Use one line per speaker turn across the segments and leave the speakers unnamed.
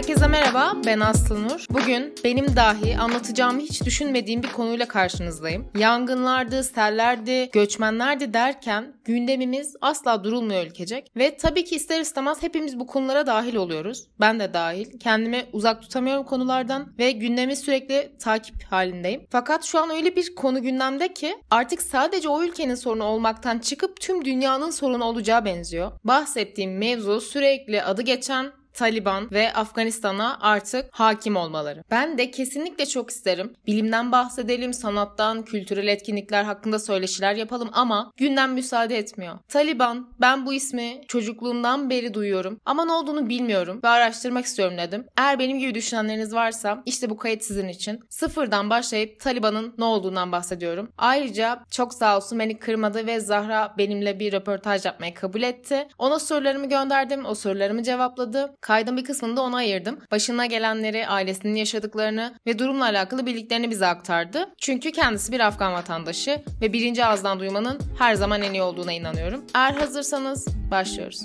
Herkese merhaba, ben Aslı Nur. Bugün benim dahi anlatacağımı hiç düşünmediğim bir konuyla karşınızdayım. Yangınlardı, sellerdi, göçmenlerdi derken gündemimiz asla durulmuyor ülkecek. Ve tabii ki ister istemez hepimiz bu konulara dahil oluyoruz. Ben de dahil. Kendimi uzak tutamıyorum konulardan ve gündemi sürekli takip halindeyim. Fakat şu an öyle bir konu gündemde ki artık sadece o ülkenin sorunu olmaktan çıkıp tüm dünyanın sorunu olacağı benziyor. Bahsettiğim mevzu sürekli adı geçen Taliban ve Afganistan'a artık hakim olmaları. Ben de kesinlikle çok isterim. Bilimden bahsedelim, sanattan, kültürel etkinlikler hakkında söyleşiler yapalım ama gündem müsaade etmiyor. Taliban, ben bu ismi çocukluğumdan beri duyuyorum ama ne olduğunu bilmiyorum ve araştırmak istiyorum dedim. Eğer benim gibi düşünenleriniz varsa işte bu kayıt sizin için. Sıfırdan başlayıp Taliban'ın ne olduğundan bahsediyorum. Ayrıca çok sağ olsun beni kırmadı ve Zahra benimle bir röportaj yapmayı kabul etti. Ona sorularımı gönderdim, o sorularımı cevapladı. Kaydın bir kısmını da ona ayırdım. Başına gelenleri, ailesinin yaşadıklarını ve durumla alakalı bildiklerini bize aktardı. Çünkü kendisi bir Afgan vatandaşı ve birinci ağızdan duymanın her zaman en iyi olduğuna inanıyorum. Eğer hazırsanız başlıyoruz.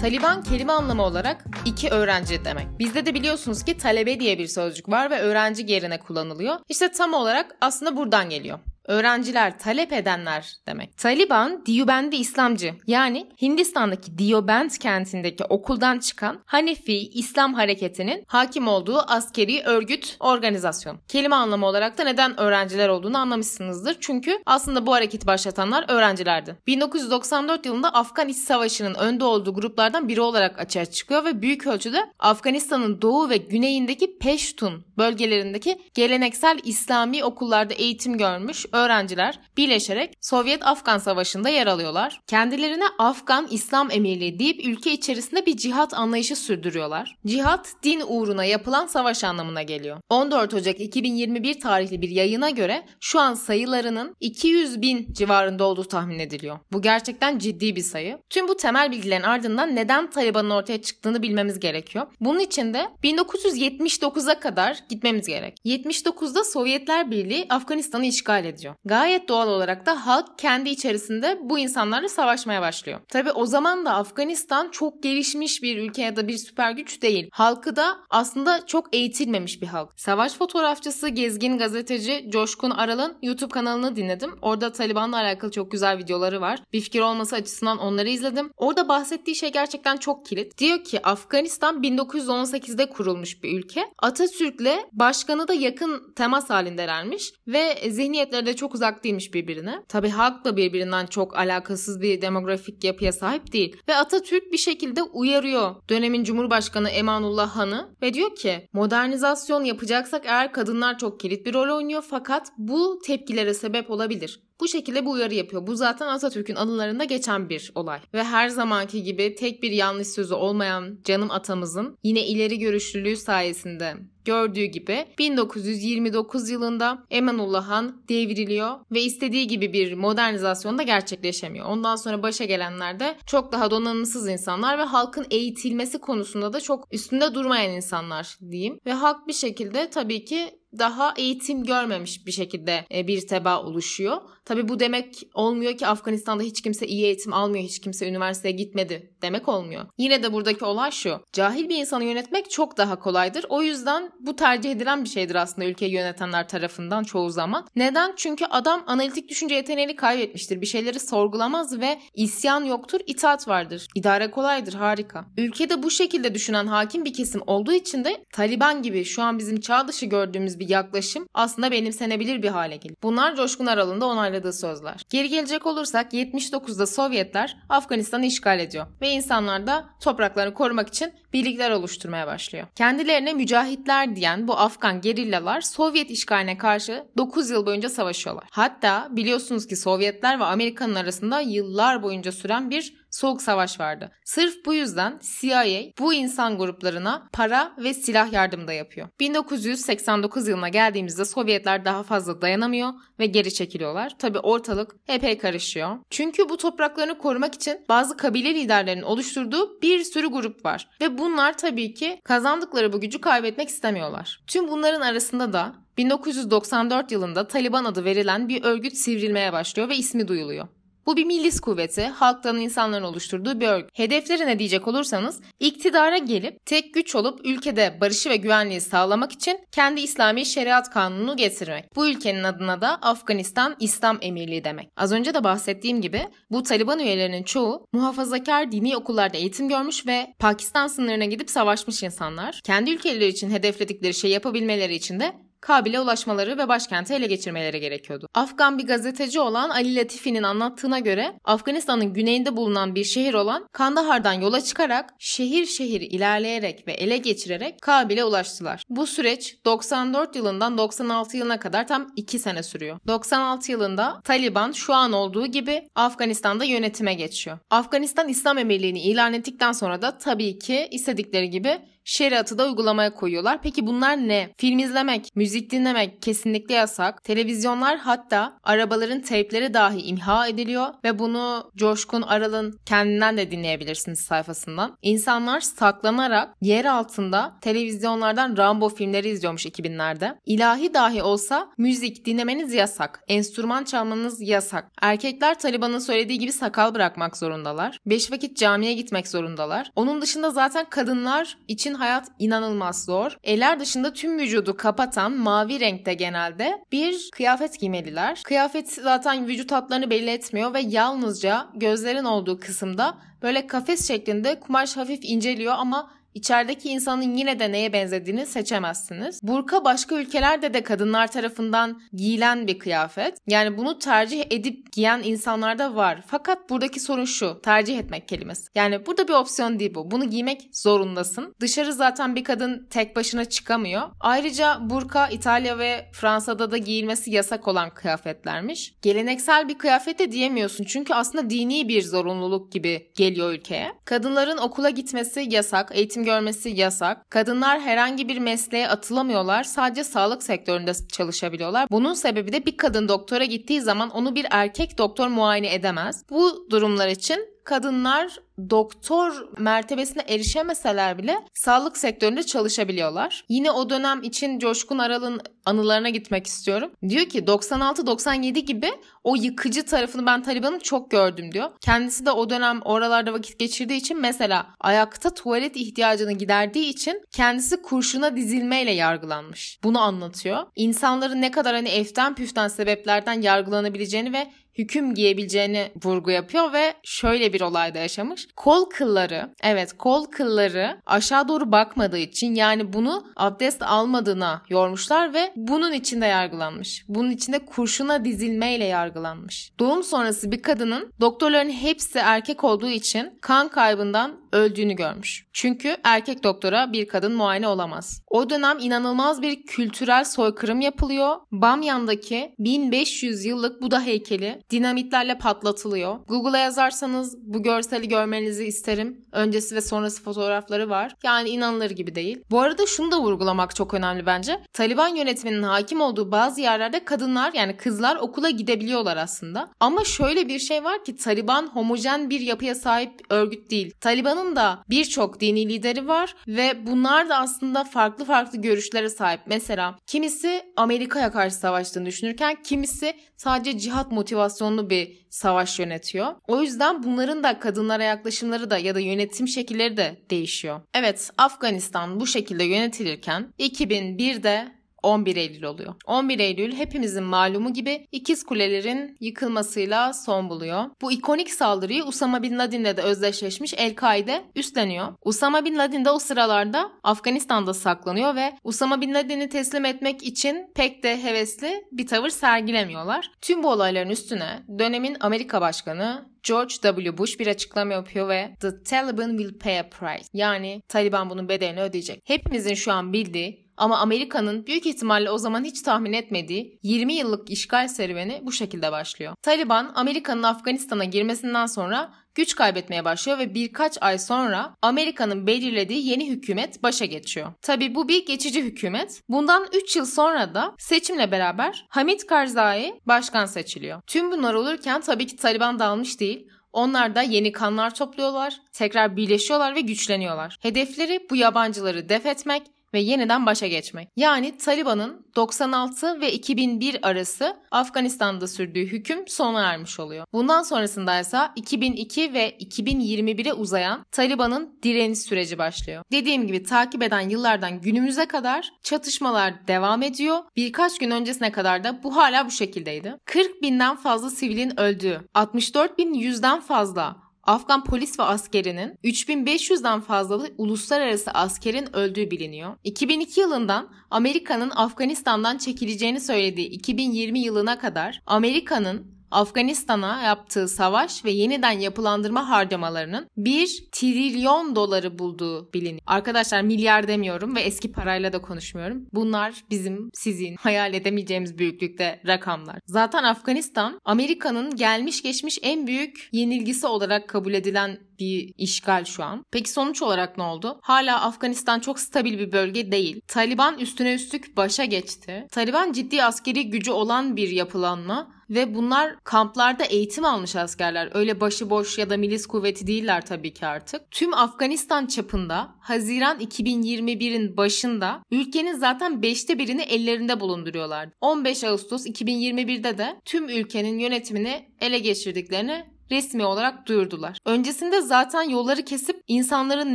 Taliban kelime anlamı olarak iki öğrenci demek. Bizde de biliyorsunuz ki talebe diye bir sözcük var ve öğrenci yerine kullanılıyor. İşte tam olarak aslında buradan geliyor öğrenciler, talep edenler demek. Taliban, Diyubendi İslamcı yani Hindistan'daki Diyobend kentindeki okuldan çıkan Hanefi İslam hareketinin hakim olduğu askeri örgüt organizasyon. Kelime anlamı olarak da neden öğrenciler olduğunu anlamışsınızdır. Çünkü aslında bu hareketi başlatanlar öğrencilerdi. 1994 yılında Afgan İç Savaşı'nın önde olduğu gruplardan biri olarak açığa çıkıyor ve büyük ölçüde Afganistan'ın doğu ve güneyindeki Peştun bölgelerindeki geleneksel İslami okullarda eğitim görmüş öğrenciler birleşerek Sovyet-Afgan Savaşı'nda yer alıyorlar. Kendilerine Afgan İslam Emirliği deyip ülke içerisinde bir cihat anlayışı sürdürüyorlar. Cihat, din uğruna yapılan savaş anlamına geliyor. 14 Ocak 2021 tarihli bir yayına göre şu an sayılarının 200 bin civarında olduğu tahmin ediliyor. Bu gerçekten ciddi bir sayı. Tüm bu temel bilgilerin ardından neden Taliban'ın ortaya çıktığını bilmemiz gerekiyor. Bunun için de 1979'a kadar gitmemiz gerek. 79'da Sovyetler Birliği Afganistan'ı işgal ediyor ediyor. Gayet doğal olarak da halk kendi içerisinde bu insanlarla savaşmaya başlıyor. Tabi o zaman da Afganistan çok gelişmiş bir ülke ya da bir süper güç değil. Halkı da aslında çok eğitilmemiş bir halk. Savaş fotoğrafçısı, gezgin gazeteci Coşkun Aral'ın YouTube kanalını dinledim. Orada Taliban'la alakalı çok güzel videoları var. Bir fikir olması açısından onları izledim. Orada bahsettiği şey gerçekten çok kilit. Diyor ki Afganistan 1918'de kurulmuş bir ülke. Atatürk'le başkanı da yakın temas halindelermiş ve zihniyetleri de çok uzak değilmiş birbirine. Tabi halk da birbirinden çok alakasız bir demografik yapıya sahip değil. Ve Atatürk bir şekilde uyarıyor dönemin Cumhurbaşkanı Emanullah Han'ı ve diyor ki modernizasyon yapacaksak eğer kadınlar çok kilit bir rol oynuyor fakat bu tepkilere sebep olabilir. Bu şekilde bu uyarı yapıyor. Bu zaten Atatürk'ün anılarında geçen bir olay. Ve her zamanki gibi tek bir yanlış sözü olmayan canım atamızın yine ileri görüşlülüğü sayesinde gördüğü gibi 1929 yılında Emanullah Han devriliyor ve istediği gibi bir modernizasyon da gerçekleşemiyor. Ondan sonra başa gelenler de çok daha donanımsız insanlar ve halkın eğitilmesi konusunda da çok üstünde durmayan insanlar diyeyim. Ve halk bir şekilde tabii ki daha eğitim görmemiş bir şekilde e, bir teba oluşuyor. Tabi bu demek olmuyor ki Afganistan'da hiç kimse iyi eğitim almıyor, hiç kimse üniversiteye gitmedi demek olmuyor. Yine de buradaki olay şu. Cahil bir insanı yönetmek çok daha kolaydır. O yüzden bu tercih edilen bir şeydir aslında ülkeyi yönetenler tarafından çoğu zaman. Neden? Çünkü adam analitik düşünce yeteneğini kaybetmiştir. Bir şeyleri sorgulamaz ve isyan yoktur, itaat vardır. İdare kolaydır, harika. Ülkede bu şekilde düşünen hakim bir kesim olduğu için de Taliban gibi şu an bizim çağ dışı gördüğümüz bir yaklaşım aslında benimsenebilir bir hale geliyor. Bunlar Coşkun Aral'ın onayladığı sözler. Geri gelecek olursak 79'da Sovyetler Afganistan'ı işgal ediyor ve insanlar da topraklarını korumak için birlikler oluşturmaya başlıyor. Kendilerine mücahitler diyen bu Afgan gerillalar Sovyet işgaline karşı 9 yıl boyunca savaşıyorlar. Hatta biliyorsunuz ki Sovyetler ve Amerika'nın arasında yıllar boyunca süren bir soğuk savaş vardı. Sırf bu yüzden CIA bu insan gruplarına para ve silah yardımı da yapıyor. 1989 yılına geldiğimizde Sovyetler daha fazla dayanamıyor ve geri çekiliyorlar. Tabi ortalık epey karışıyor. Çünkü bu topraklarını korumak için bazı kabile liderlerinin oluşturduğu bir sürü grup var. Ve bunlar tabii ki kazandıkları bu gücü kaybetmek istemiyorlar. Tüm bunların arasında da 1994 yılında Taliban adı verilen bir örgüt sivrilmeye başlıyor ve ismi duyuluyor. Bu bir milis kuvveti, halktan insanların oluşturduğu bir örgüt. Hedefleri ne diyecek olursanız, iktidara gelip tek güç olup ülkede barışı ve güvenliği sağlamak için kendi İslami şeriat kanununu getirmek. Bu ülkenin adına da Afganistan İslam Emirliği demek. Az önce de bahsettiğim gibi bu Taliban üyelerinin çoğu muhafazakar dini okullarda eğitim görmüş ve Pakistan sınırına gidip savaşmış insanlar. Kendi ülkeleri için hedefledikleri şey yapabilmeleri için de Kabil'e ulaşmaları ve başkenti ele geçirmeleri gerekiyordu. Afgan bir gazeteci olan Ali Latifi'nin anlattığına göre Afganistan'ın güneyinde bulunan bir şehir olan Kandahar'dan yola çıkarak şehir şehir ilerleyerek ve ele geçirerek Kabil'e ulaştılar. Bu süreç 94 yılından 96 yılına kadar tam 2 sene sürüyor. 96 yılında Taliban şu an olduğu gibi Afganistan'da yönetime geçiyor. Afganistan İslam Emirliği'ni ilan ettikten sonra da tabii ki istedikleri gibi şeriatı da uygulamaya koyuyorlar. Peki bunlar ne? Film izlemek, müzik dinlemek kesinlikle yasak. Televizyonlar hatta arabaların teypleri dahi imha ediliyor ve bunu Coşkun Aral'ın kendinden de dinleyebilirsiniz sayfasından. İnsanlar saklanarak yer altında televizyonlardan Rambo filmleri izliyormuş 2000'lerde. İlahi dahi olsa müzik dinlemeniz yasak. Enstrüman çalmanız yasak. Erkekler Taliban'ın söylediği gibi sakal bırakmak zorundalar. Beş vakit camiye gitmek zorundalar. Onun dışında zaten kadınlar için hayat inanılmaz zor. Eller dışında tüm vücudu kapatan mavi renkte genelde bir kıyafet giymeliler. Kıyafet zaten vücut hatlarını belli etmiyor ve yalnızca gözlerin olduğu kısımda böyle kafes şeklinde kumaş hafif inceliyor ama İçerideki insanın yine de neye benzediğini seçemezsiniz. Burka başka ülkelerde de kadınlar tarafından giyilen bir kıyafet. Yani bunu tercih edip giyen insanlar da var. Fakat buradaki sorun şu. Tercih etmek kelimesi. Yani burada bir opsiyon değil bu. Bunu giymek zorundasın. Dışarı zaten bir kadın tek başına çıkamıyor. Ayrıca burka İtalya ve Fransa'da da giyilmesi yasak olan kıyafetlermiş. Geleneksel bir kıyafet de diyemiyorsun. Çünkü aslında dini bir zorunluluk gibi geliyor ülkeye. Kadınların okula gitmesi yasak. Eğitim görmesi yasak. Kadınlar herhangi bir mesleğe atılamıyorlar. Sadece sağlık sektöründe çalışabiliyorlar. Bunun sebebi de bir kadın doktora gittiği zaman onu bir erkek doktor muayene edemez. Bu durumlar için kadınlar doktor mertebesine erişemeseler bile sağlık sektöründe çalışabiliyorlar. Yine o dönem için Coşkun Aral'ın anılarına gitmek istiyorum. Diyor ki 96-97 gibi o yıkıcı tarafını ben Taliban'ın çok gördüm diyor. Kendisi de o dönem oralarda vakit geçirdiği için mesela ayakta tuvalet ihtiyacını giderdiği için kendisi kurşuna dizilmeyle yargılanmış. Bunu anlatıyor. İnsanların ne kadar hani eften püften sebeplerden yargılanabileceğini ve hüküm giyebileceğini vurgu yapıyor ve şöyle bir olayda yaşamış. Kol kılları, evet kol kılları aşağı doğru bakmadığı için yani bunu abdest almadığına yormuşlar ve bunun içinde yargılanmış. Bunun içinde kurşuna dizilmeyle yargılanmış. Doğum sonrası bir kadının doktorların hepsi erkek olduğu için kan kaybından öldüğünü görmüş. Çünkü erkek doktora bir kadın muayene olamaz. O dönem inanılmaz bir kültürel soykırım yapılıyor. Bamyan'daki 1500 yıllık Buda heykeli dinamitlerle patlatılıyor. Google'a yazarsanız bu görseli görmenizi isterim. Öncesi ve sonrası fotoğrafları var. Yani inanılır gibi değil. Bu arada şunu da vurgulamak çok önemli bence. Taliban yönetiminin hakim olduğu bazı yerlerde kadınlar yani kızlar okula gidebiliyorlar aslında. Ama şöyle bir şey var ki Taliban homojen bir yapıya sahip örgüt değil. Taliban'ın da birçok dini lideri var ve bunlar da aslında farklı farklı görüşlere sahip. Mesela kimisi Amerika'ya karşı savaştığını düşünürken kimisi sadece cihat motivasyonlu bir savaş yönetiyor. O yüzden bunların da kadınlara yaklaşımları da ya da yönetim şekilleri de değişiyor. Evet Afganistan bu şekilde yönetilirken 2001'de 11 Eylül oluyor. 11 Eylül hepimizin malumu gibi ikiz kulelerin yıkılmasıyla son buluyor. Bu ikonik saldırıyı Usama Bin Laden'le de özdeşleşmiş El-Kaide üstleniyor. Usama Bin Laden de o sıralarda Afganistan'da saklanıyor ve Usama Bin Laden'i teslim etmek için pek de hevesli bir tavır sergilemiyorlar. Tüm bu olayların üstüne dönemin Amerika Başkanı George W. Bush bir açıklama yapıyor ve The Taliban will pay a price. Yani Taliban bunun bedelini ödeyecek. Hepimizin şu an bildiği ama Amerika'nın büyük ihtimalle o zaman hiç tahmin etmediği 20 yıllık işgal serüveni bu şekilde başlıyor. Taliban Amerika'nın Afganistan'a girmesinden sonra güç kaybetmeye başlıyor ve birkaç ay sonra Amerika'nın belirlediği yeni hükümet başa geçiyor. Tabi bu bir geçici hükümet. Bundan 3 yıl sonra da seçimle beraber Hamid Karzai başkan seçiliyor. Tüm bunlar olurken tabii ki Taliban dağılmış değil. Onlar da yeni kanlar topluyorlar, tekrar birleşiyorlar ve güçleniyorlar. Hedefleri bu yabancıları def etmek ve yeniden başa geçmek. Yani Taliban'ın 96 ve 2001 arası Afganistan'da sürdüğü hüküm sona ermiş oluyor. Bundan sonrasında ise 2002 ve 2021'e uzayan Taliban'ın direniş süreci başlıyor. Dediğim gibi takip eden yıllardan günümüze kadar çatışmalar devam ediyor. Birkaç gün öncesine kadar da bu hala bu şekildeydi. 40 binden fazla sivilin öldüğü, 64 bin yüzden fazla Afgan polis ve askerinin 3500'den fazla uluslararası askerin öldüğü biliniyor. 2002 yılından Amerika'nın Afganistan'dan çekileceğini söylediği 2020 yılına kadar Amerika'nın Afganistan'a yaptığı savaş ve yeniden yapılandırma harcamalarının 1 trilyon doları bulduğu biliniyor. Arkadaşlar milyar demiyorum ve eski parayla da konuşmuyorum. Bunlar bizim, sizin hayal edemeyeceğimiz büyüklükte rakamlar. Zaten Afganistan Amerika'nın gelmiş geçmiş en büyük yenilgisi olarak kabul edilen bir işgal şu an. Peki sonuç olarak ne oldu? Hala Afganistan çok stabil bir bölge değil. Taliban üstüne üstlük başa geçti. Taliban ciddi askeri gücü olan bir yapılanma ve bunlar kamplarda eğitim almış askerler. Öyle başıboş ya da milis kuvveti değiller tabii ki artık. Tüm Afganistan çapında Haziran 2021'in başında ülkenin zaten 5'te birini ellerinde bulunduruyorlar. 15 Ağustos 2021'de de tüm ülkenin yönetimini ele geçirdiklerini resmi olarak duyurdular. Öncesinde zaten yolları kesip insanların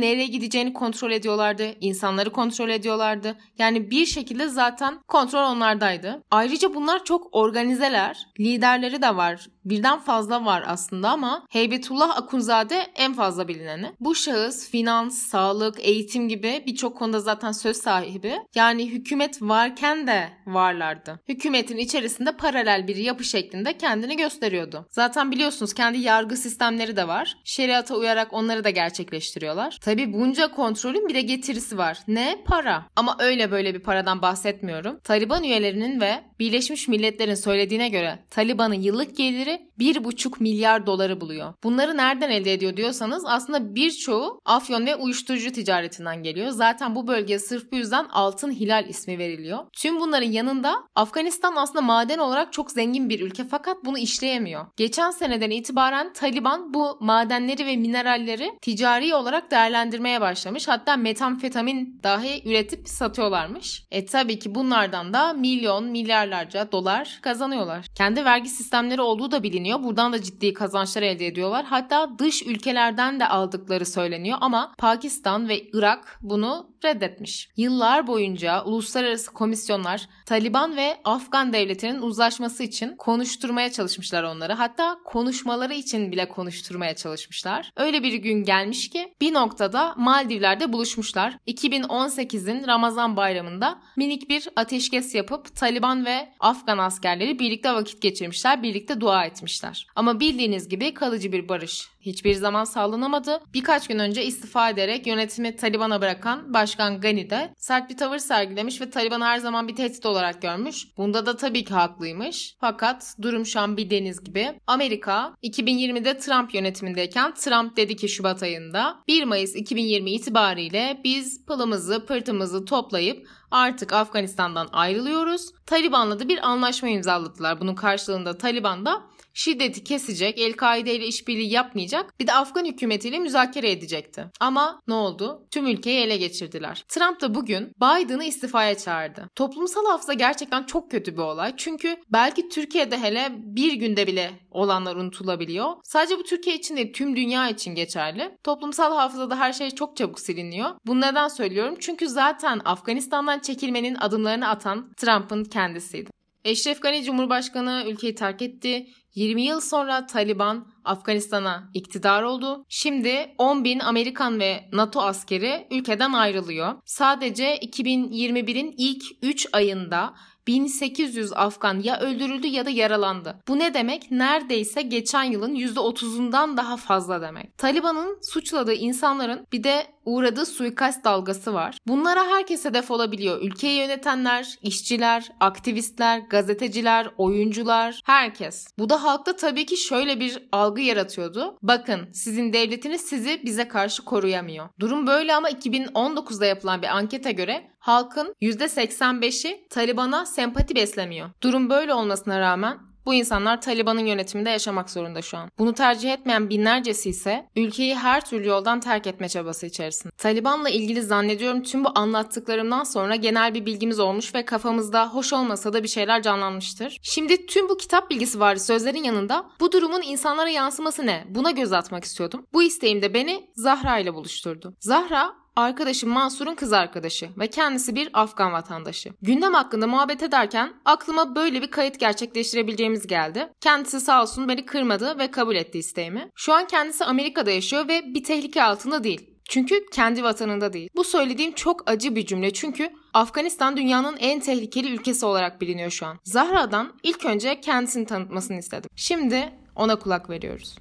nereye gideceğini kontrol ediyorlardı. insanları kontrol ediyorlardı. Yani bir şekilde zaten kontrol onlardaydı. Ayrıca bunlar çok organizeler. Liderleri de var. Birden fazla var aslında ama Heybetullah Akunzade en fazla bilineni. Bu şahıs finans, sağlık, eğitim gibi birçok konuda zaten söz sahibi. Yani hükümet varken de varlardı. Hükümetin içerisinde paralel bir yapı şeklinde kendini gösteriyordu. Zaten biliyorsunuz kendi yargı sistemleri de var. Şeriata uyarak onları da gerçekleştiriyorlar. Tabi bunca kontrolün bir de getirisi var. Ne? Para. Ama öyle böyle bir paradan bahsetmiyorum. Taliban üyelerinin ve Birleşmiş Milletler'in söylediğine göre Taliban'ın yıllık geliri 1,5 milyar doları buluyor. Bunları nereden elde ediyor diyorsanız aslında birçoğu afyon ve uyuşturucu ticaretinden geliyor. Zaten bu bölgeye sırf bu yüzden Altın Hilal ismi veriliyor. Tüm bunların yanında Afganistan aslında maden olarak çok zengin bir ülke fakat bunu işleyemiyor. Geçen seneden itibaren Taliban bu madenleri ve mineralleri ticari olarak değerlendirmeye başlamış. Hatta metamfetamin dahi üretip satıyorlarmış. E tabii ki bunlardan da milyon, milyarlarca dolar kazanıyorlar. Kendi vergi sistemleri olduğu da biliniyor. Buradan da ciddi kazançlar elde ediyorlar. Hatta dış ülkelerden de aldıkları söyleniyor ama Pakistan ve Irak bunu reddetmiş. Yıllar boyunca uluslararası komisyonlar Taliban ve Afgan devletinin uzlaşması için konuşturmaya çalışmışlar onları. Hatta konuşmaları için bile konuşturmaya çalışmışlar. Öyle bir gün gelmiş ki bir noktada Maldivler'de buluşmuşlar. 2018'in Ramazan bayramında minik bir ateşkes yapıp Taliban ve Afgan askerleri birlikte vakit geçirmişler, birlikte dua etmişler. Ama bildiğiniz gibi kalıcı bir barış hiçbir zaman sağlanamadı. Birkaç gün önce istifa ederek yönetimi Taliban'a bırakan Başkan Gani de sert bir tavır sergilemiş ve Taliban'ı her zaman bir tehdit olarak görmüş. Bunda da tabii ki haklıymış. Fakat durum şu an bildiğiniz gibi. Amerika 2020'de Trump yönetimindeyken Trump dedi ki Şubat ayında 1 Mayıs 2020 itibariyle biz pılımızı pırtımızı toplayıp artık Afganistan'dan ayrılıyoruz. Taliban'la da bir anlaşma imzaladılar. Bunun karşılığında Taliban da şiddeti kesecek, El-Kaide ile işbirliği yapmayacak, bir de Afgan hükümetiyle müzakere edecekti. Ama ne oldu? Tüm ülkeyi ele geçirdiler. Trump da bugün Biden'ı istifaya çağırdı. Toplumsal hafıza gerçekten çok kötü bir olay. Çünkü belki Türkiye'de hele bir günde bile olanlar unutulabiliyor. Sadece bu Türkiye için değil tüm dünya için geçerli. Toplumsal hafızada her şey çok çabuk siliniyor. Bunu neden söylüyorum? Çünkü zaten Afganistan'dan çekilmenin adımlarını atan Trump'ın kendisiydi. Eşref Gani Cumhurbaşkanı ülkeyi terk etti. 20 yıl sonra Taliban Afganistan'a iktidar oldu. Şimdi 10 bin Amerikan ve NATO askeri ülkeden ayrılıyor. Sadece 2021'in ilk 3 ayında 1800 Afgan ya öldürüldü ya da yaralandı. Bu ne demek? Neredeyse geçen yılın %30'undan daha fazla demek. Taliban'ın suçladığı insanların bir de uğradığı suikast dalgası var. Bunlara herkes hedef olabiliyor. Ülkeyi yönetenler, işçiler, aktivistler, gazeteciler, oyuncular, herkes. Bu da halkta tabii ki şöyle bir algı yaratıyordu. Bakın sizin devletiniz sizi bize karşı koruyamıyor. Durum böyle ama 2019'da yapılan bir ankete göre halkın %85'i Taliban'a sempati beslemiyor. Durum böyle olmasına rağmen Bu insanlar Taliban'ın yönetiminde yaşamak zorunda şu an. Bunu tercih etmeyen binlercesi ise ülkeyi her türlü yoldan terk etme çabası içerisinde. Taliban'la ilgili zannediyorum tüm bu anlattıklarımdan sonra genel bir bilgimiz olmuş ve kafamızda hoş olmasa da bir şeyler canlanmıştır. Şimdi tüm bu kitap bilgisi var sözlerin yanında bu durumun insanlara yansıması ne? Buna göz atmak istiyordum. Bu isteğim de beni Zahra ile buluşturdu. Zahra arkadaşım Mansur'un kız arkadaşı ve kendisi bir Afgan vatandaşı. Gündem hakkında muhabbet ederken aklıma böyle bir kayıt gerçekleştirebileceğimiz geldi. Kendisi sağ olsun beni kırmadı ve kabul etti isteğimi. Şu an kendisi Amerika'da yaşıyor ve bir tehlike altında değil. Çünkü kendi vatanında değil. Bu söylediğim çok acı bir cümle çünkü Afganistan dünyanın en tehlikeli ülkesi olarak biliniyor şu an. Zahra'dan ilk önce kendisini tanıtmasını istedim. Şimdi ona kulak veriyoruz.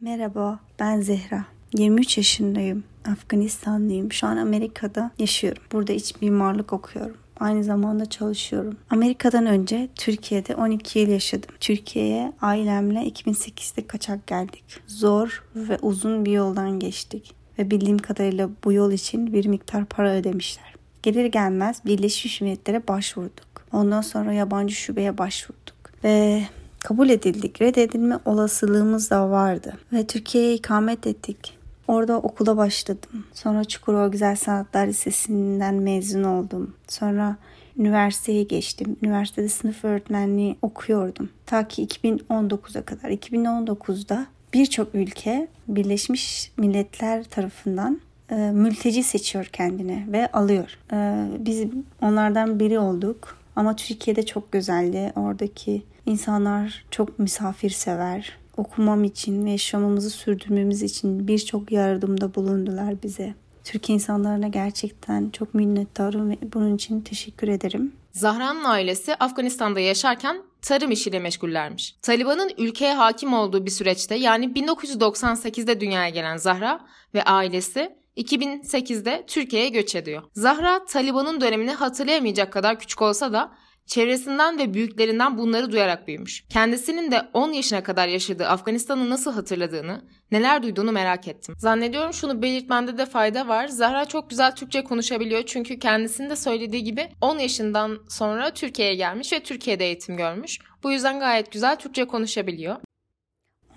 Merhaba, ben Zehra. 23 yaşındayım. Afganistanlıyım. Şu an Amerika'da yaşıyorum. Burada iç mimarlık okuyorum. Aynı zamanda çalışıyorum. Amerika'dan önce Türkiye'de 12 yıl yaşadım. Türkiye'ye ailemle 2008'de kaçak geldik. Zor ve uzun bir yoldan geçtik. Ve bildiğim kadarıyla bu yol için bir miktar para ödemişler. Gelir gelmez Birleşmiş Milletler'e başvurduk. Ondan sonra yabancı şubeye başvurduk. Ve kabul edildik. Reddedilme olasılığımız da vardı. Ve Türkiye'ye ikamet ettik. Orada okula başladım. Sonra Çukurova Güzel Sanatlar Lisesi'nden mezun oldum. Sonra üniversiteye geçtim. Üniversitede sınıf öğretmenliği okuyordum. Ta ki 2019'a kadar. 2019'da birçok ülke Birleşmiş Milletler tarafından e, mülteci seçiyor kendine ve alıyor. E, biz onlardan biri olduk. Ama Türkiye'de çok güzeldi. Oradaki insanlar çok misafirsever okumam için ve yaşamamızı sürdürmemiz için birçok yardımda bulundular bize. Türkiye insanlarına gerçekten çok minnettarım ve bunun için teşekkür ederim.
Zahra'nın ailesi Afganistan'da yaşarken tarım işiyle meşgullermiş. Taliban'ın ülkeye hakim olduğu bir süreçte yani 1998'de dünyaya gelen Zahra ve ailesi 2008'de Türkiye'ye göç ediyor. Zahra Taliban'ın dönemini hatırlayamayacak kadar küçük olsa da Çevresinden ve büyüklerinden bunları duyarak büyümüş. Kendisinin de 10 yaşına kadar yaşadığı Afganistan'ı nasıl hatırladığını, neler duyduğunu merak ettim. Zannediyorum şunu belirtmemde de fayda var. Zahra çok güzel Türkçe konuşabiliyor çünkü kendisinin de söylediği gibi 10 yaşından sonra Türkiye'ye gelmiş ve Türkiye'de eğitim görmüş. Bu yüzden gayet güzel Türkçe konuşabiliyor.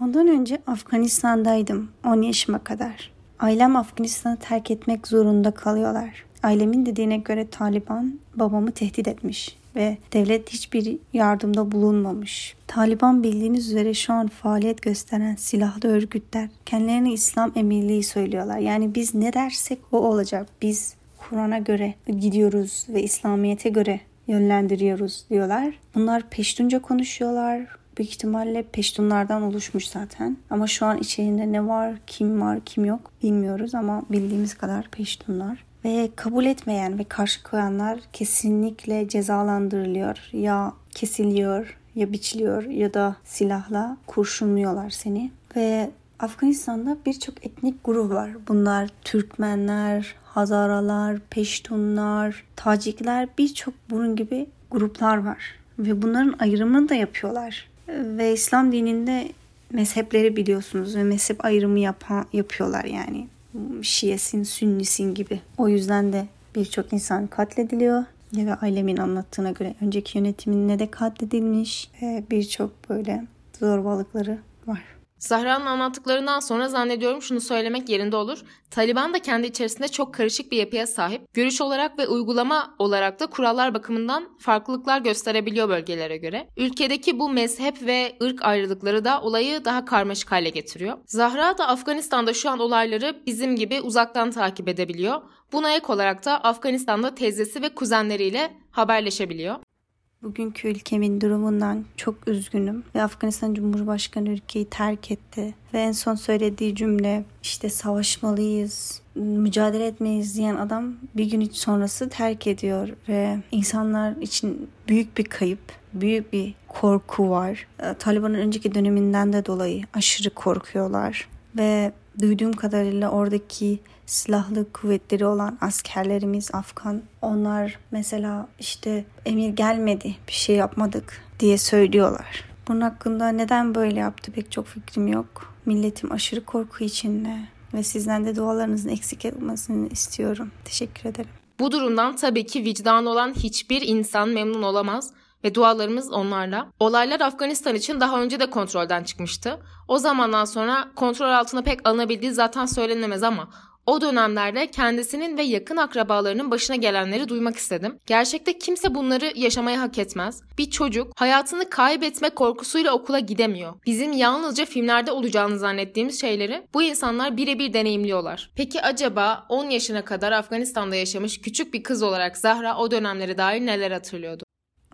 Ondan önce Afganistan'daydım 10 yaşıma kadar. Ailem Afganistan'ı terk etmek zorunda kalıyorlar. Ailemin dediğine göre Taliban babamı tehdit etmiş ve devlet hiçbir yardımda bulunmamış. Taliban bildiğiniz üzere şu an faaliyet gösteren silahlı örgütler kendilerini İslam emirliği söylüyorlar. Yani biz ne dersek o olacak. Biz Kur'an'a göre gidiyoruz ve İslamiyet'e göre yönlendiriyoruz diyorlar. Bunlar Peştunca konuşuyorlar. Büyük ihtimalle Peştunlardan oluşmuş zaten. Ama şu an içerisinde ne var, kim var, kim yok bilmiyoruz ama bildiğimiz kadar Peştunlar ve kabul etmeyen ve karşı koyanlar kesinlikle cezalandırılıyor. Ya kesiliyor ya biçiliyor ya da silahla kurşunluyorlar seni. Ve Afganistan'da birçok etnik grup var. Bunlar Türkmenler, Hazaralar, Peştunlar, Tacikler birçok bunun gibi gruplar var. Ve bunların ayrımını da yapıyorlar. Ve İslam dininde mezhepleri biliyorsunuz ve mezhep ayrımı yapan, yapıyorlar yani. Şiyesin, Sünnisin gibi. O yüzden de birçok insan katlediliyor. Ve ailemin anlattığına göre önceki yönetiminde de katledilmiş. Birçok böyle zorbalıkları var.
Zahra'nın anlattıklarından sonra zannediyorum şunu söylemek yerinde olur. Taliban da kendi içerisinde çok karışık bir yapıya sahip. Görüş olarak ve uygulama olarak da kurallar bakımından farklılıklar gösterebiliyor bölgelere göre. Ülkedeki bu mezhep ve ırk ayrılıkları da olayı daha karmaşık hale getiriyor. Zahra da Afganistan'da şu an olayları bizim gibi uzaktan takip edebiliyor. Buna ek olarak da Afganistan'da teyzesi ve kuzenleriyle haberleşebiliyor.
Bugünkü ülkemin durumundan çok üzgünüm ve Afganistan Cumhurbaşkanı ülkeyi terk etti. Ve en son söylediği cümle işte savaşmalıyız, mücadele etmeyiz diyen adam bir gün sonrası terk ediyor ve insanlar için büyük bir kayıp, büyük bir korku var. Ee, Taliban'ın önceki döneminden de dolayı aşırı korkuyorlar ve duyduğum kadarıyla oradaki silahlı kuvvetleri olan askerlerimiz Afgan onlar mesela işte emir gelmedi bir şey yapmadık diye söylüyorlar. Bunun hakkında neden böyle yaptı pek çok fikrim yok. Milletim aşırı korku içinde ve sizden de dualarınızın eksik etmesini istiyorum. Teşekkür ederim.
Bu durumdan tabii ki vicdanı olan hiçbir insan memnun olamaz ve dualarımız onlarla. Olaylar Afganistan için daha önce de kontrolden çıkmıştı. O zamandan sonra kontrol altına pek alınabildiği zaten söylenemez ama o dönemlerde kendisinin ve yakın akrabalarının başına gelenleri duymak istedim. Gerçekte kimse bunları yaşamaya hak etmez. Bir çocuk hayatını kaybetme korkusuyla okula gidemiyor. Bizim yalnızca filmlerde olacağını zannettiğimiz şeyleri bu insanlar birebir deneyimliyorlar. Peki acaba 10 yaşına kadar Afganistan'da yaşamış küçük bir kız olarak Zahra o dönemleri dair neler hatırlıyordu?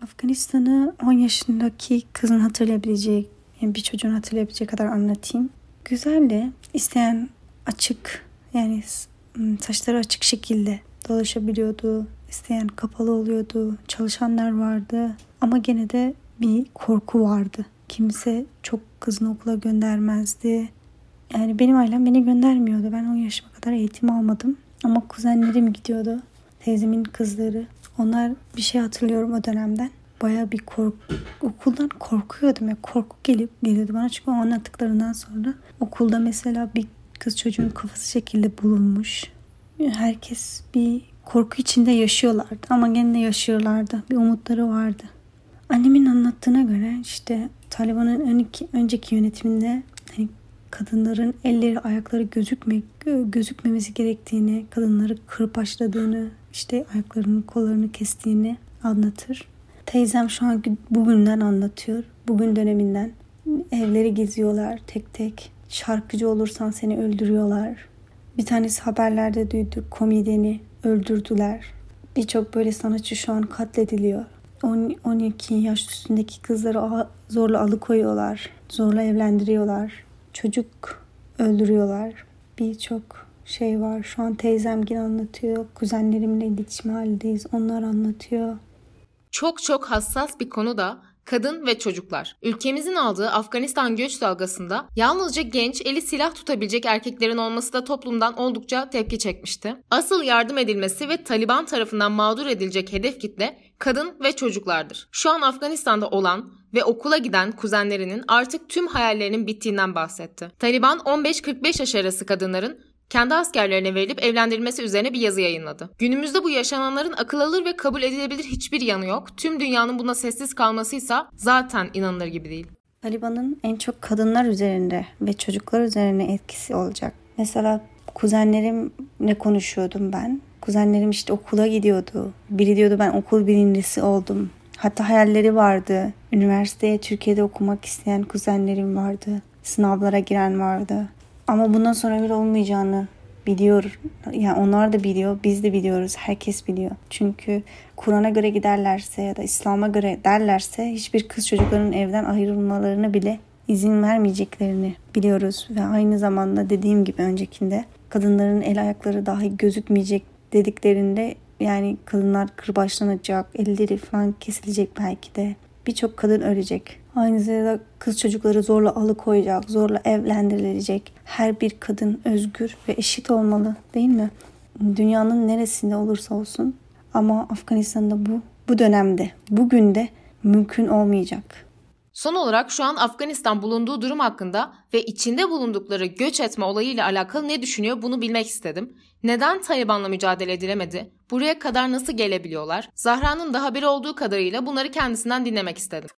Afganistan'ı 10 yaşındaki kızın hatırlayabileceği, yani bir çocuğun hatırlayabileceği kadar anlatayım. Güzeldi. İsteyen açık yani saçları açık şekilde dolaşabiliyordu. İsteyen kapalı oluyordu. Çalışanlar vardı. Ama gene de bir korku vardı. Kimse çok kızını okula göndermezdi. Yani benim ailem beni göndermiyordu. Ben 10 yaşıma kadar eğitim almadım. Ama kuzenlerim gidiyordu. Teyzemin kızları. Onlar bir şey hatırlıyorum o dönemden. Baya bir kork okuldan korkuyordum ya. Korku gelip geliyordu bana çünkü o anlattıklarından sonra okulda mesela bir kız çocuğun kafası şekilde bulunmuş. Herkes bir korku içinde yaşıyorlardı ama gene yaşıyorlardı. Bir umutları vardı. Annemin anlattığına göre işte Taliban'ın önceki, yönetiminde hani kadınların elleri ayakları gözükme, gözükmemesi gerektiğini, kadınları kırpaçladığını, işte ayaklarını kollarını kestiğini anlatır. Teyzem şu an bugünden anlatıyor. Bugün döneminden. Evleri geziyorlar tek tek. Şarkıcı olursan seni öldürüyorlar. Bir tanesi haberlerde duydu komedini öldürdüler. Birçok böyle sanatçı şu an katlediliyor. 10, 12 yaş üstündeki kızları zorla alıkoyuyorlar. Zorla evlendiriyorlar. Çocuk öldürüyorlar. Birçok şey var. Şu an teyzem yine anlatıyor. Kuzenlerimle iletişim halindeyiz. Onlar anlatıyor.
Çok çok hassas bir konu da kadın ve çocuklar. Ülkemizin aldığı Afganistan göç dalgasında yalnızca genç, eli silah tutabilecek erkeklerin olması da toplumdan oldukça tepki çekmişti. Asıl yardım edilmesi ve Taliban tarafından mağdur edilecek hedef kitle kadın ve çocuklardır. Şu an Afganistan'da olan ve okula giden kuzenlerinin artık tüm hayallerinin bittiğinden bahsetti. Taliban 15-45 yaş arası kadınların kendi askerlerine verilip evlendirilmesi üzerine bir yazı yayınladı. Günümüzde bu yaşananların akıl alır ve kabul edilebilir hiçbir yanı yok. Tüm dünyanın buna sessiz kalmasıysa zaten inanılır gibi değil.
Taliban'ın en çok kadınlar üzerinde ve çocuklar üzerine etkisi olacak. Mesela kuzenlerimle konuşuyordum ben. Kuzenlerim işte okula gidiyordu. Biri diyordu ben okul birincisi oldum. Hatta hayalleri vardı. Üniversiteye Türkiye'de okumak isteyen kuzenlerim vardı. Sınavlara giren vardı. Ama bundan sonra öyle olmayacağını biliyor. Yani onlar da biliyor, biz de biliyoruz, herkes biliyor. Çünkü Kur'an'a göre giderlerse ya da İslam'a göre derlerse hiçbir kız çocukların evden ayrılmalarını bile izin vermeyeceklerini biliyoruz. Ve aynı zamanda dediğim gibi öncekinde kadınların el ayakları dahi gözükmeyecek dediklerinde yani kadınlar kırbaçlanacak, elleri falan kesilecek belki de. Birçok kadın ölecek. Aynı zamanda kız çocukları zorla alıkoyacak, zorla evlendirilecek. Her bir kadın özgür ve eşit olmalı değil mi? Dünyanın neresinde olursa olsun ama Afganistan'da bu bu dönemde, bugün de mümkün olmayacak.
Son olarak şu an Afganistan bulunduğu durum hakkında ve içinde bulundukları göç etme olayıyla alakalı ne düşünüyor bunu bilmek istedim. Neden Taliban'la mücadele edilemedi? Buraya kadar nasıl gelebiliyorlar? Zahra'nın da haberi olduğu kadarıyla bunları kendisinden dinlemek istedim.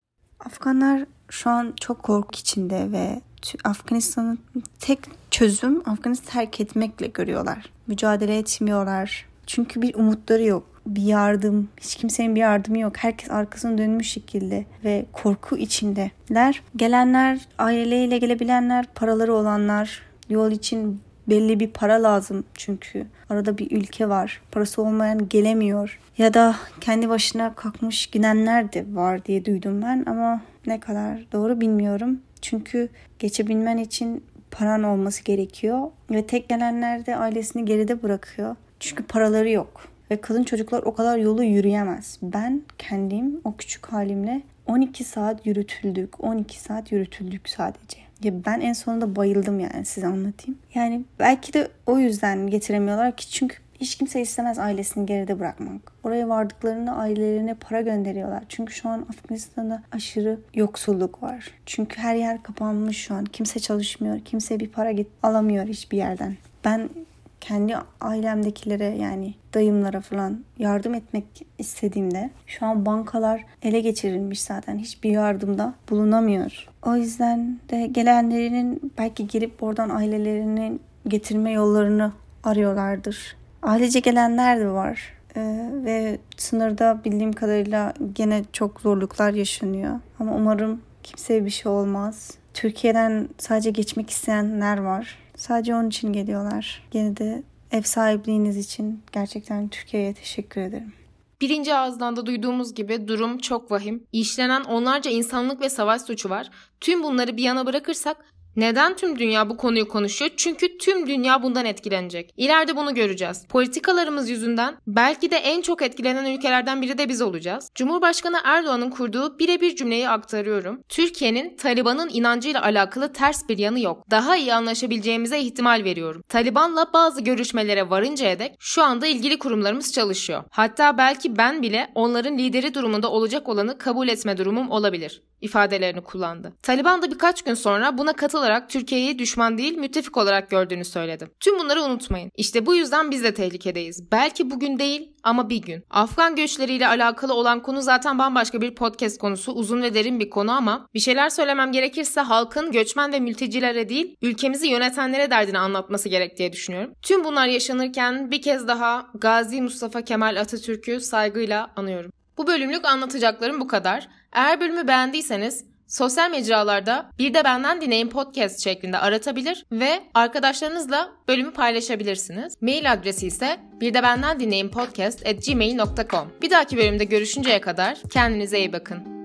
Afganlar şu an çok korku içinde ve Afganistan'ın tek çözüm Afganistan'ı terk etmekle görüyorlar. Mücadele etmiyorlar. Çünkü bir umutları yok. Bir yardım, hiç kimsenin bir yardımı yok. Herkes arkasını dönmüş şekilde ve korku içindeler. Gelenler, aileyle gelebilenler, paraları olanlar, yol için belli bir para lazım çünkü arada bir ülke var. Parası olmayan gelemiyor. Ya da kendi başına kalkmış gidenler de var diye duydum ben ama ne kadar doğru bilmiyorum. Çünkü geçebilmen için paran olması gerekiyor ve tek gelenler de ailesini geride bırakıyor. Çünkü paraları yok ve kadın çocuklar o kadar yolu yürüyemez. Ben kendim o küçük halimle 12 saat yürütüldük. 12 saat yürütüldük sadece. Ya ben en sonunda bayıldım yani size anlatayım. Yani belki de o yüzden getiremiyorlar ki çünkü hiç kimse istemez ailesini geride bırakmak. Oraya vardıklarında ailelerine para gönderiyorlar. Çünkü şu an Afganistan'da aşırı yoksulluk var. Çünkü her yer kapanmış şu an. Kimse çalışmıyor. Kimse bir para git alamıyor hiçbir yerden. Ben kendi ailemdekilere yani dayımlara falan yardım etmek istediğimde şu an bankalar ele geçirilmiş zaten hiçbir yardımda bulunamıyor. O yüzden de gelenlerinin belki gelip oradan ailelerinin getirme yollarını arıyorlardır. Ailece gelenler de var. Ee, ve sınırda bildiğim kadarıyla gene çok zorluklar yaşanıyor. Ama umarım kimseye bir şey olmaz. Türkiye'den sadece geçmek isteyenler var. Sadece onun için geliyorlar. Gene de ev sahipliğiniz için gerçekten Türkiye'ye teşekkür ederim.
Birinci ağızdan da duyduğumuz gibi durum çok vahim. İşlenen onlarca insanlık ve savaş suçu var. Tüm bunları bir yana bırakırsak neden tüm dünya bu konuyu konuşuyor? Çünkü tüm dünya bundan etkilenecek. İleride bunu göreceğiz. Politikalarımız yüzünden belki de en çok etkilenen ülkelerden biri de biz olacağız. Cumhurbaşkanı Erdoğan'ın kurduğu birebir cümleyi aktarıyorum. Türkiye'nin Taliban'ın inancıyla alakalı ters bir yanı yok. Daha iyi anlaşabileceğimize ihtimal veriyorum. Taliban'la bazı görüşmelere varıncaya dek şu anda ilgili kurumlarımız çalışıyor. Hatta belki ben bile onların lideri durumunda olacak olanı kabul etme durumum olabilir ifadelerini kullandı. Taliban da birkaç gün sonra buna katılarak Türkiye'yi düşman değil müttefik olarak gördüğünü söyledi. Tüm bunları unutmayın. İşte bu yüzden biz de tehlikedeyiz. Belki bugün değil ama bir gün. Afgan göçleriyle alakalı olan konu zaten bambaşka bir podcast konusu. Uzun ve derin bir konu ama bir şeyler söylemem gerekirse halkın göçmen ve mültecilere değil ülkemizi yönetenlere derdini anlatması gerek diye düşünüyorum. Tüm bunlar yaşanırken bir kez daha Gazi Mustafa Kemal Atatürk'ü saygıyla anıyorum. Bu bölümlük anlatacaklarım bu kadar. Eğer bölümü beğendiyseniz sosyal mecralarda bir de benden dinleyin podcast şeklinde aratabilir ve arkadaşlarınızla bölümü paylaşabilirsiniz. Mail adresi ise bir de benden dinleyin podcast at gmail.com. Bir dahaki bölümde görüşünceye kadar kendinize iyi bakın.